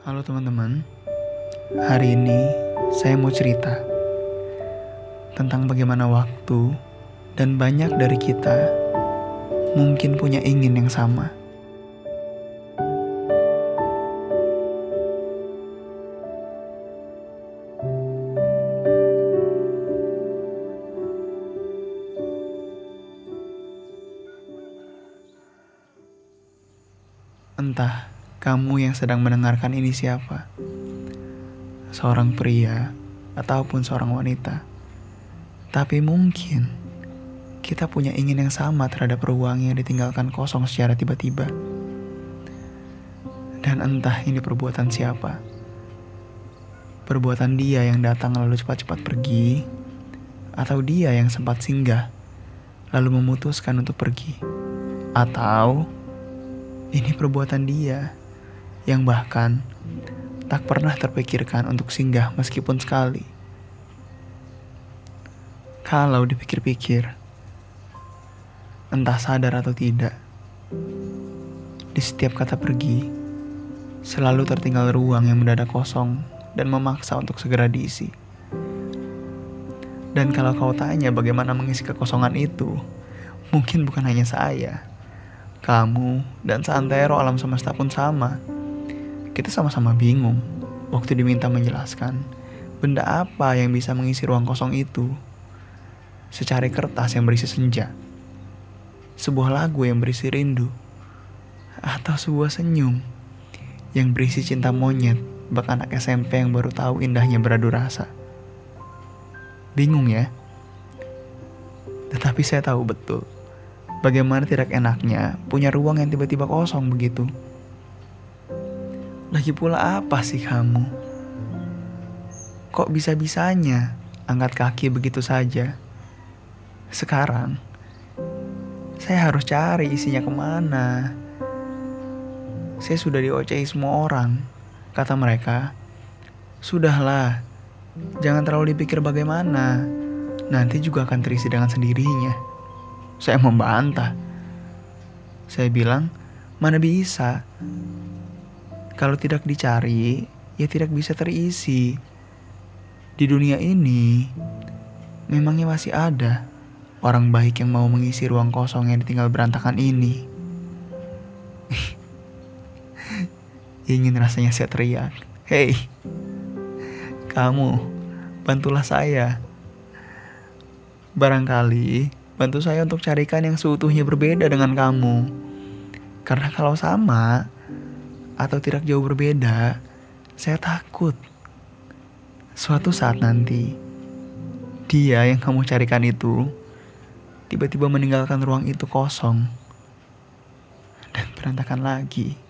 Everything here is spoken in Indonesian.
Halo teman-teman, hari ini saya mau cerita tentang bagaimana waktu dan banyak dari kita mungkin punya ingin yang sama. Entah kamu yang sedang mendengarkan ini siapa? Seorang pria ataupun seorang wanita. Tapi mungkin kita punya ingin yang sama terhadap ruang yang ditinggalkan kosong secara tiba-tiba. Dan entah ini perbuatan siapa. Perbuatan dia yang datang lalu cepat-cepat pergi, atau dia yang sempat singgah lalu memutuskan untuk pergi, atau ini perbuatan dia yang bahkan tak pernah terpikirkan untuk singgah meskipun sekali. Kalau dipikir-pikir, entah sadar atau tidak, di setiap kata pergi, selalu tertinggal ruang yang mendadak kosong dan memaksa untuk segera diisi. Dan kalau kau tanya bagaimana mengisi kekosongan itu, mungkin bukan hanya saya, kamu, dan seantero alam semesta pun sama. Kita sama-sama bingung waktu diminta menjelaskan benda apa yang bisa mengisi ruang kosong itu. Secari kertas yang berisi senja, sebuah lagu yang berisi rindu, atau sebuah senyum yang berisi cinta monyet bak anak SMP yang baru tahu indahnya beradu rasa. Bingung ya? Tetapi saya tahu betul bagaimana tidak enaknya punya ruang yang tiba-tiba kosong begitu. Lagi pula apa sih kamu? Kok bisa-bisanya angkat kaki begitu saja? Sekarang, saya harus cari isinya ke mana. Saya sudah diocehi semua orang. Kata mereka, Sudahlah, jangan terlalu dipikir bagaimana. Nanti juga akan terisi dengan sendirinya. Saya membantah. Saya bilang, mana bisa. Kalau tidak dicari, ya tidak bisa terisi. Di dunia ini, memangnya masih ada orang baik yang mau mengisi ruang kosong yang ditinggal berantakan ini. Ingin rasanya saya teriak, "Hei, kamu, bantulah saya. Barangkali bantu saya untuk carikan yang seutuhnya berbeda dengan kamu. Karena kalau sama atau tidak jauh berbeda, saya takut. Suatu saat nanti, dia yang kamu carikan itu tiba-tiba meninggalkan ruang itu kosong dan berantakan lagi.